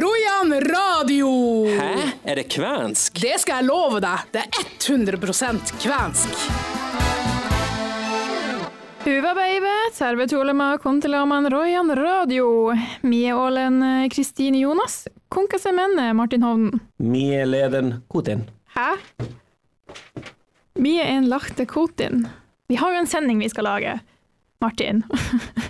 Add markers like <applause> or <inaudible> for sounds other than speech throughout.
Rojan radio! Hæ? Er det kvensk? Det skal jeg love deg. Det er 100% kvensk. Hyvä päivä, tervetuloa kuuntelemaan Rojan radio. Mie olen eh, Kristine Jonas, menne Martin Hovden. Mie leden Kotin. Hæ? Mie en lachte Kotin. Vi har jo en sending vi skal lage. Martin.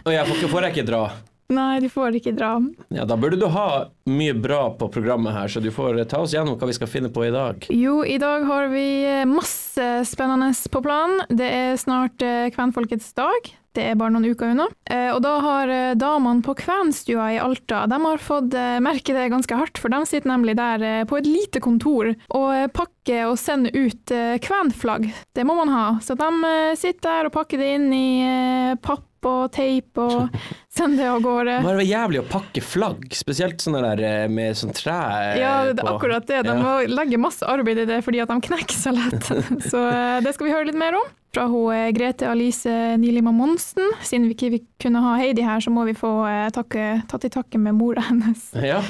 Og jeg får, får jeg ikke dra? Nei, du får ikke dra. Ja, Da burde du ha mye bra på programmet her, så du får ta oss gjennom hva vi skal finne på i dag. Jo, i dag har vi eh, masse spennende på planen. Det er snart eh, kvenfolkets dag. Det er bare noen uker unna. Eh, og da har eh, damene på Kvenstua i Alta de har fått eh, merke det ganske hardt, for de sitter nemlig der eh, på et lite kontor og eh, pakker og sender ut eh, kvenflagg. Det må man ha. Så de eh, sitter der og pakker det inn i eh, papp og teip og <laughs> <laughs> sender det av gårde. Det var jævlig å pakke flagg, spesielt sånne der eh, med sånn tre Ja, det er akkurat det. De Ja. må legge masse arbeid i det fordi at de knekker så lett. <laughs> Så eh, det skal vi høre litt mer om. Fra hun eh, Grete Alice Nilima Monsen. Siden vi ikke kunne ha Heidi her, så må vi få takke, ta til takke med mora hennes. Ja.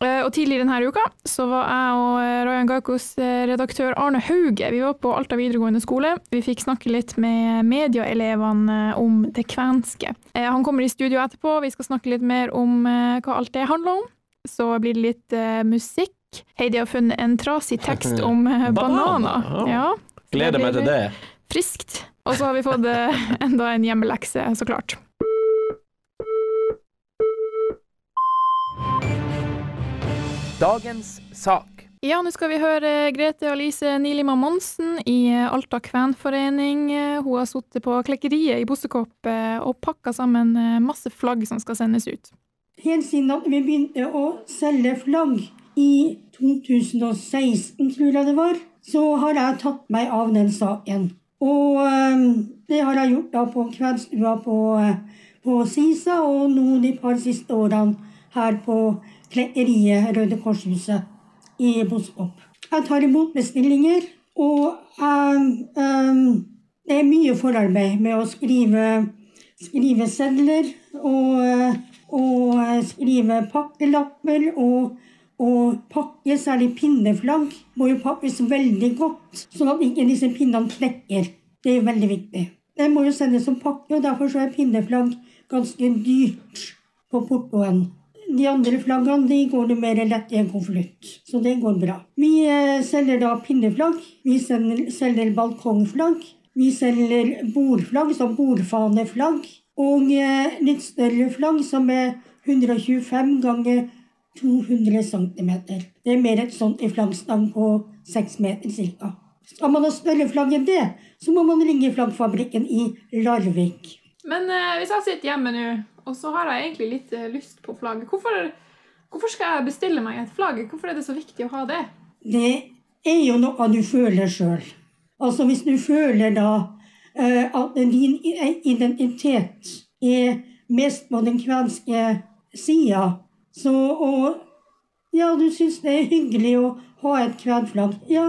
Eh, Og tidligere denne uka så var jeg og eh, Rayan Gaikos eh, redaktør Arne Hauge vi var på Alta videregående skole. Vi fikk snakke litt med medieelevene om det kvenske. Han kommer i studio etterpå, vi skal snakke litt mer om hva alt det handler om. Så blir det litt musikk. Heidi har funnet en trasig tekst <laughs> om Bananer, ja. Gleder meg til det. friskt. Og så har vi fått <laughs> enda en hjemmelekse, så klart. Dagens sak. Ja, nå skal vi høre Grete Alice Nilima Monsen i Alta kvenforening. Hun har sittet på klekkeriet i Bossekopp og pakka sammen eh, masse flagg som skal sendes ut. Helt siden at vi begynte å selge flagg i 2016, tror jeg det var, så har jeg tatt meg av den saken. Og eh, det har jeg gjort da på kveldsstua på, eh, på Sisa, og nå de par siste årene her på klekkeriet Røde Korshuset i Boskop. Jeg tar imot bestillinger, og jeg, um, det er mye forarbeid med å skrive, skrive sedler og, og eh, skrive pakkelapper og, og pakke, særlig pinneflagg, må jo pakkes veldig godt, sånn at ikke disse pinnene knekker. Det er veldig viktig. Det må jo sendes som pakke, og derfor er pinneflagg ganske dyrt på portoen. De andre flaggene de går det mer lett i en konvolutt, så det går bra. Vi eh, selger da pinneflagg, vi selger, balkongflagg, vi selger bordflagg, som bordfaneflagg, og eh, litt større flagg som er 125 ganger 200 cm. Det er mer et sånt i flaggstang på 6 meter ca. Skal man ha større flagg enn det, så må man ringe flaggfabrikken i Larvik. Men eh, hvis jeg sitter hjemme nå, og så har jeg egentlig litt eh, lyst på flagg, hvorfor, hvorfor skal jeg bestille meg et flagg? Hvorfor er det så viktig å ha det? Det er jo noe du føler sjøl. Altså hvis du føler da eh, at din identitet er mest på den kvenske sida, så og ja, du syns det er hyggelig å ha et kvenflagg, ja,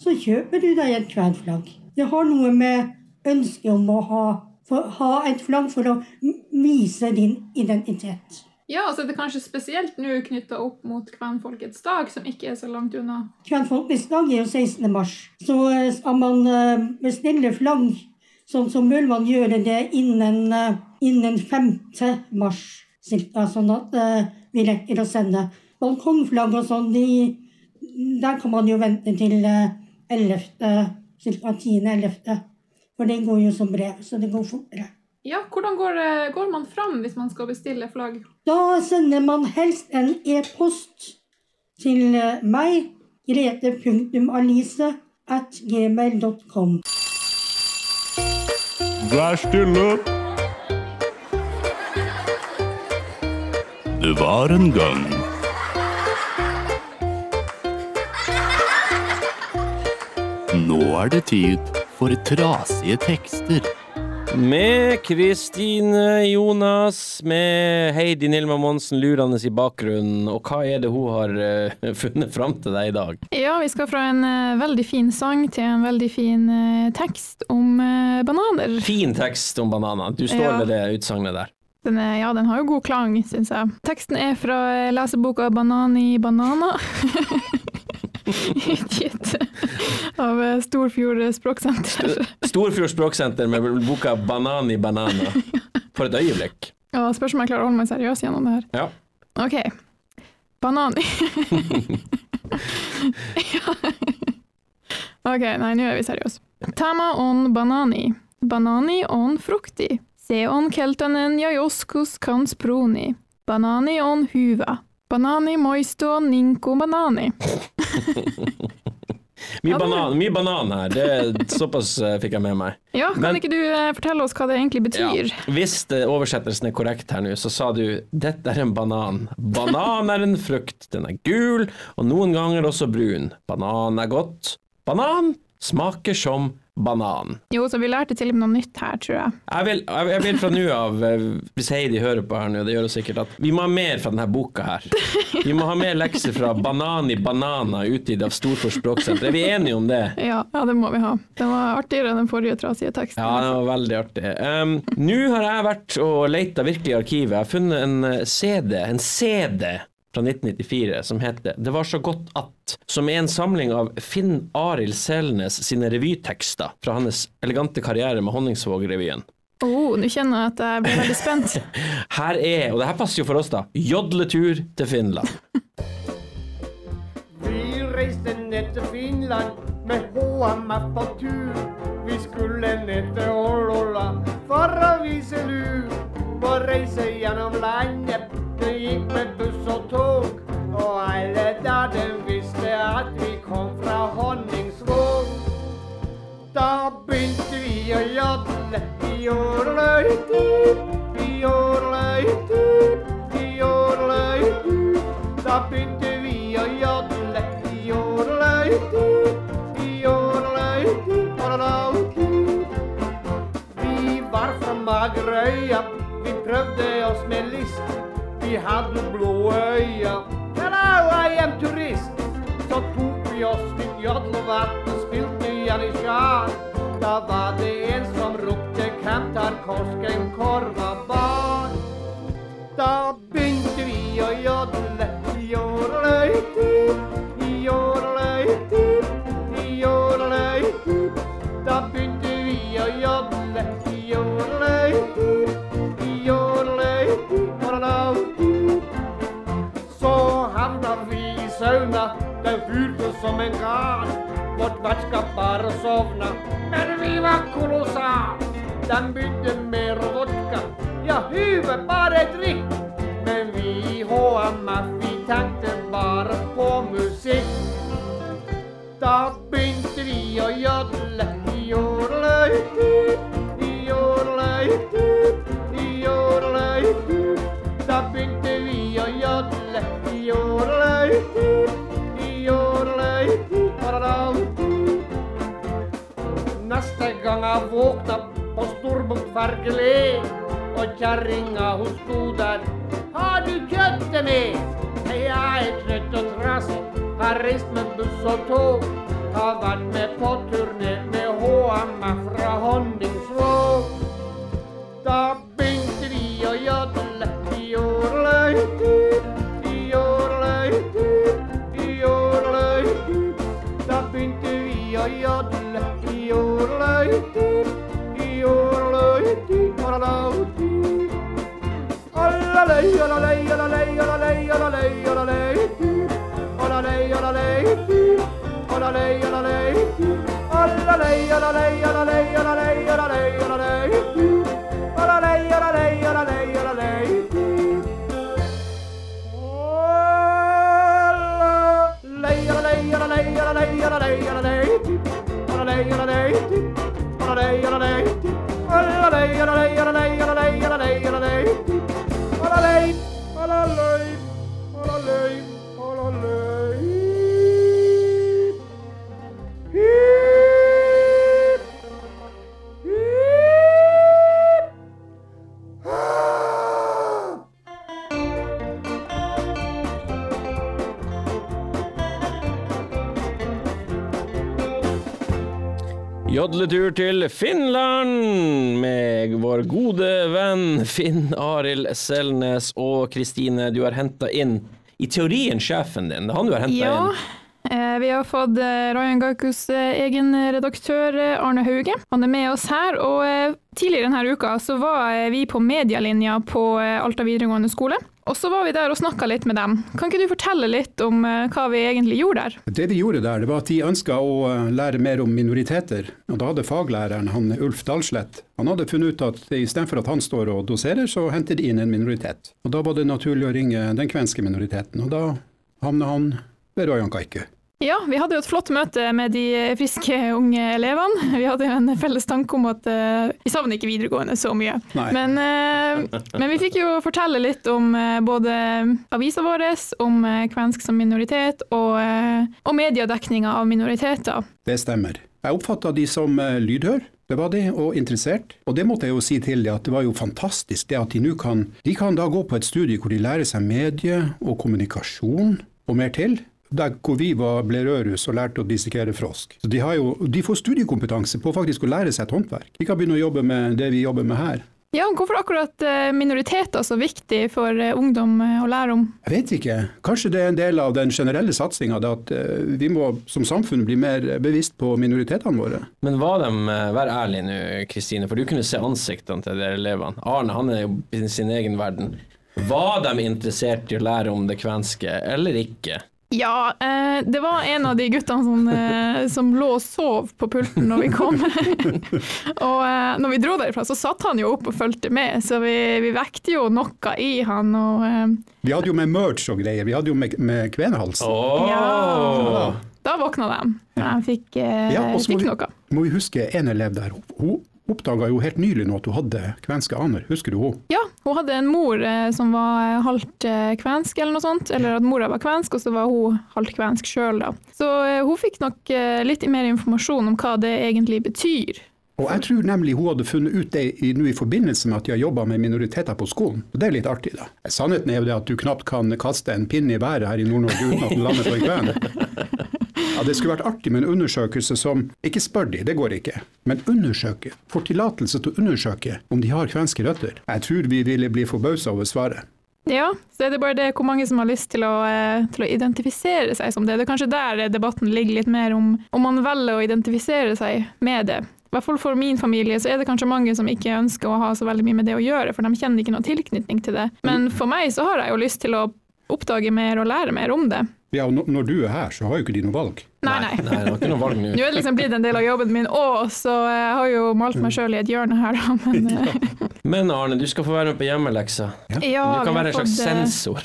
så kjøper du deg et kvenflagg. Det har noe med ønsket om å ha, for, ha et flagg for å vise din identitet. Ja, altså det er kanskje spesielt nå knytta opp mot kvenfolkets dag, som ikke er så langt unna. Kvenfolkets dag er jo 16. mars. Så eh, skal man eh, bestille flagg, sånn så bør man gjøre det innen, eh, innen 5. mars. Cirka, sånn at eh, vi rekker å sende. Balkongflagg og sånn, de, der kan man jo vente til eh, 11. Ca. 10.11. For det går jo som brev, så det går fortere. Ja, hvordan går, går man fram hvis man skal bestille flagg? Da sender man helst en e-post til eh, meg, grete.alise.gmail.com. Vær stille. Det var en gang Nå er det tid for trasige tekster. Med Kristine Jonas, med Heidi Nilma Monsen lurende i bakgrunnen. Og hva er det hun har eh, <laughs> funnet fram til deg i dag? Ja, vi skal fra en eh, veldig fin sang til en veldig fin eh, tekst om bananer. Fin tekst om bananer. Du står Ja. ved det utsagnet der. Den, er, ja, den har jo god klang, syns jeg. Teksten er fra leseboka leseboka 'Banani banana'. <laughs> Utgitt av eh, Storfjord Språksenter. Storfjord Språksenter med boka 'Banani banana'. For et øyeblikk. Ja, spørs om jeg klarer å holde meg seriøs gjennom det her. Ja. Ok. Banani. ja. <laughs> Ok, nei, nå er vi seriøse. Tama on banani. Banani on frukti. Se on keltanen jajoskus kansproni. kans proni. Banani on huva. Banani moisto ninko banani. <laughs> Mye banan, mye banan her, det, såpass eh, fikk jeg med meg. Ja, kan Men- ikke du eh, fortelle oss hva det egentlig betyr? Hvis oversettelsen er korrekt her nå, så sa du 'dette er en banan'. Banan er en frukt, den er gul, og noen ganger også brun. Banan er godt. Banan smaker som banan. Jo, så vi lærte til og med noe nytt her, tror jeg. Jeg vil, jeg vil fra nå av, eh, hvis Heidi hører på her nå, det gjør hun sikkert, at vi må ha mer fra denne boka her. Vi må ha mer lekser fra Banan i Banana utgitt av Storfors Språksenter. Er vi enige om det? Ja, ja, det må vi ha. Den var artigere enn den forrige trasige teksten. Ja, det var veldig artig. Um, Nå har jeg vært og leita virkelig i arkivet. Jeg har funnet en eh, CD, en CD fra 1994 som heter 'Det var så godt at', som er en samling av Finn Arild Selnes sine revytekster fra hans elegante karriere med Honningsvåg-revyen. Oh, nå kjenner jeg at jeg blir veldig spent. <laughs> Her er, og det her passer jo for oss, da, jodletur til Finland. Vi reiste ned til Finland med HMF på tur. Vi skulle ned til Ålola for å vise lur. På reise gjennom landet, Da vi var fra Magerøya, vi prøvde oss med list. Vi hadde blå øyne. Hello, I am turist. Så tok vi oss litt jodlevann og spilte Janitsjar. Da var det en som ropte 'Hvem tar korsken korva bar'? Da begynte vi å jodle i årløyter, våkna på Storbukt fergele, og kjerringa hun sto der. Har du kjøttet med? Jeg er trøtt og trasig, har reist med buss og tog. Har vært med på turné med HMF la la la la la Jodletur til Finland med vår gode venn Finn Arild Selnes og Kristine. Du har henta inn, i teorien, sjefen din. Det er han du har henta Ja, inn. Ja, vi har fått Ryan Rayan Gakus eh, egen redaktør eh, Arne Hauge. Han er med oss her, og eh, tidligere denne uka så var eh, vi på medialinja på eh, Alta videregående skole. Og så var vi der og snakka litt med dem. Kan ikke du fortelle litt om eh, hva vi egentlig gjorde der? Det vi gjorde der, det var at de ønska å eh, lære mer om minoriteter. Og da hadde faglæreren, han Ulf Dalslett, han hadde funnet ut at istedenfor at han står og doserer, så henter de inn en minoritet. Og da var det naturlig å ringe den kvenske minoriteten, og da havna han ved Rojan Kaiku. Ja, vi hadde jo et flott møte med de friske unge elevene. Vi hadde jo en felles tanke om at uh, vi savner ikke videregående så mye. Men, uh, men vi fikk jo fortelle litt om uh, både avisa vår, om kvensk som minoritet, og, og mediedekninga av minoriteter. Det stemmer. Jeg oppfatta de som lydhør. Det var de, og interessert. Og det måtte jeg jo si til de at det var jo fantastisk det at de nå kan De kan da gå på et studie hvor de lærer seg medie og kommunikasjon og mer til. Der hvor vi var, ble rødruss og lærte å dissekere frosk. Så de, har jo, de får studiekompetanse på faktisk å lære seg et håndverk. De kan begynne å jobbe med det vi jobber med her. Ja, hvorfor akkurat eh, minoriteter så viktig for eh, ungdom eh, å lære om? Jeg vet ikke. Kanskje det er en del av den generelle satsinga at vi må som samfunn bli mer bevisst på minoritetene våre. Men var de, vær ærlig nå, Kristine, for du kunne se ansiktene til de elevene. Arne han er jo i sin egen verden. Var de interessert i å lære om det kvenske, eller ikke? Ja, eh, det var en av de guttene som, eh, som lå og sov på pulten når vi kom. <laughs> og eh, når vi dro derifra, så satt han jo opp og fulgte med, så vi, vi vekte jo noe i han. Og, eh, Vi hadde jo med merch og greier. Vi hadde jo med, med kvenehals. Oh! Ja. da våkna de. De fikk, eh, Ja, fikk vi- noe. Må vi huske en elev der. Hun oppdaga jo helt nylig nå at hun hadde kvenske aner. Husker du henne? Ja, hun hadde en mor eh, som var halvt eh, kvensk eller noe sånt, eller at mora var kvensk, og så var hun halvt kvensk sjøl, da. Så eh, hun fikk nok eh, litt mer informasjon om hva det egentlig betyr. Og jeg tror nemlig hun hadde funnet ut det i, i forbindelse med at de har jobba med minoriteter på skolen. Og det er litt artig, da. Sannheten er jo det at du knapt kan kaste en pinne i været her i Nord-Norge uten at den lander på en kven. <laughs> Ja, Det skulle vært artig med en undersøkelse som Ikke spør de, det går ikke. Men undersøke. Får tillatelse til å undersøke om de har kvenske røtter. Jeg tror vi ville bli forbausa over svaret. Ja, så er det bare det hvor mange som har lyst til å, eh, til å identifisere seg som det. Det er kanskje der debatten ligger litt mer om om man velger å identifisere seg med det. I hvert fall for min familie så er det kanskje mange som ikke ønsker å ha så veldig mye med det å gjøre, for de kjenner ikke noe tilknytning til det. Men for meg så har jeg jo lyst til å oppdage mer og lære mer om det. Ja, og når- du er her, så har jo ikke de noe valg. Nei, nei. Nei, det var ikke noe valg nå. Nå er det liksom blitt en del av jobben min òg, så jeg har jo malt meg sjøl i et hjørne her, da. Men <laughs> eh, Men Arne, du skal få være med på hjemmeleksa. ja, Du kan være en slags fått, eh, sensor.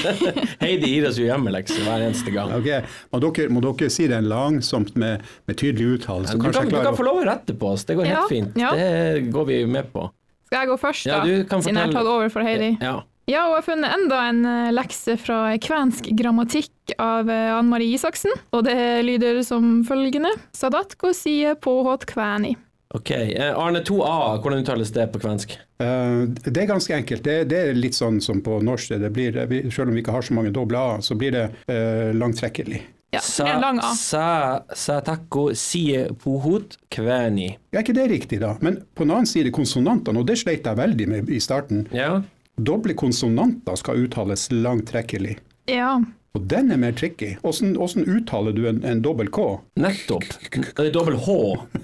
<laughs> Heidi gir oss jo hjemmelekse hver eneste gang. Ok, Må dere, må dere si det langsomt med, med tydelig uttale? så Du kan, du kan å- få lov å rette på oss, det går helt Ja, fint. ja. Det går vi med på. Skal jeg gå først, da? Ja, du kan fortelle... Siden jeg har tatt over for Heidi. Ja. Ja, og jeg har funnet enda en eh, lekse fra kvensk grammatikk av Anne Ann Marie Isaksen. Og det lyder som følgende. Sadatko sier påhåt kvæni. Ok, eh, Arne 2A, hvordan uttales det på kvensk? Uh, Det er ganske enkelt. Det, det er litt sånn som på norsk. Det blir, selv om vi ikke har så mange doble A, så blir det uh, langtrekkelig. Ja, er en lang A. Sa, sa takko sie puhut kveni. Er ikke det riktig, da? Men på den annen side, konsonantene, og det sleit jeg veldig med i starten. Ja. Doble konsonanter skal uttales langtrekkelig. Ja. Og den er mer tricky. Hvordan, hvordan uttaler du en, en dobbel K? Nettopp. Det er dobbel H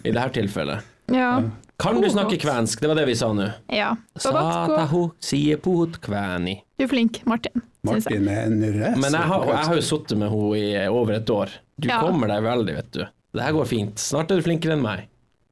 i dette tilfellet. Ja. Kan du snakke kvensk? Det var det vi sa nå. ja. Sa Sadatko. taho sie puhut kvæni. Du er flink, Martin. Martin er en racer. Men jeg har, jeg har jo sittet med henne i over et år. Du Ja. kommer deg veldig, vet du. Det her går fint. Snart er du flinkere enn meg.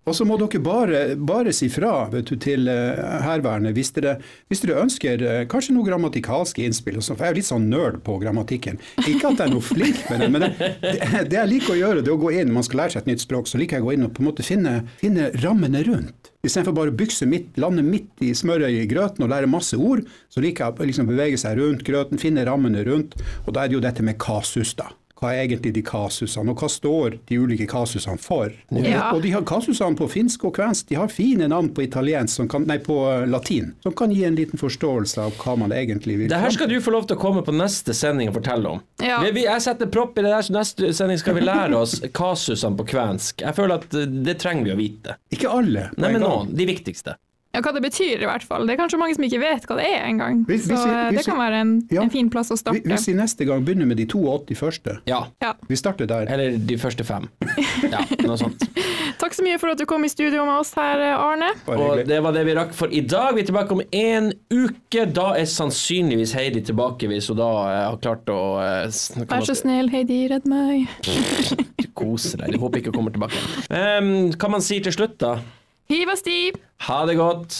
Og så må dere bare, bare si fra du, til uh, herværende hvis dere, hvis dere ønsker eh, kanskje noe grammatikalske innspill. For jeg er litt sånn nerd på grammatikken. Ikke at jeg er noe flink med det, men det, det, jeg liker å gjøre, det å gå inn man skal lære seg et nytt språk, så liker jeg å gå inn og på en måte finne, finne rammene rundt. Istedenfor bare å bykse midt, lande midt i smøret i grøten og lære masse ord, så liker jeg å liksom bevege seg rundt grøten, finne rammene rundt. Og da er det jo dette med kasus, da. Hva er egentlig de kasusene, og hva står de ulike kasusene for. Og, Ja. og de har kasusene på finsk og kvensk, de har fine navn på italiensk, som kan, nei, på eh, latin, som kan gi en liten forståelse av hva man egentlig vil. Det her skal du få lov til å komme på neste sending og fortelle om. Ja. Vi, vi, jeg setter propp i det der, så neste sending skal vi lære oss <laughs> kasusene på kvensk. Jeg føler at eh, det trenger vi å vite. Ikke alle. Nei, men noen. De viktigste. Ja, hva det betyr i hvert fall. Det er kanskje mange som ikke vet hva det er engang. Så hvis eh, hvis det kan være en, Ja. en fin plass å starte. Hvis vi neste gang begynner med de 82 første, Ja. Ja. vi starter der. Eller de første fem. <laughs> Ja, noe sånt. Takk så mye for at du kom i studio med oss her, Arne. Og det var det vi rakk for i dag. Vi er tilbake om en uke. Da er sannsynligvis Heidi tilbake, hvis hun da eh, har klart å eh, Vær så snill, Heidi, redd meg. <laughs> kose deg. Jeg håper ikke hun kommer tilbake. Um, hva man sier til slutt, da? Hiv og sti! Ha det godt.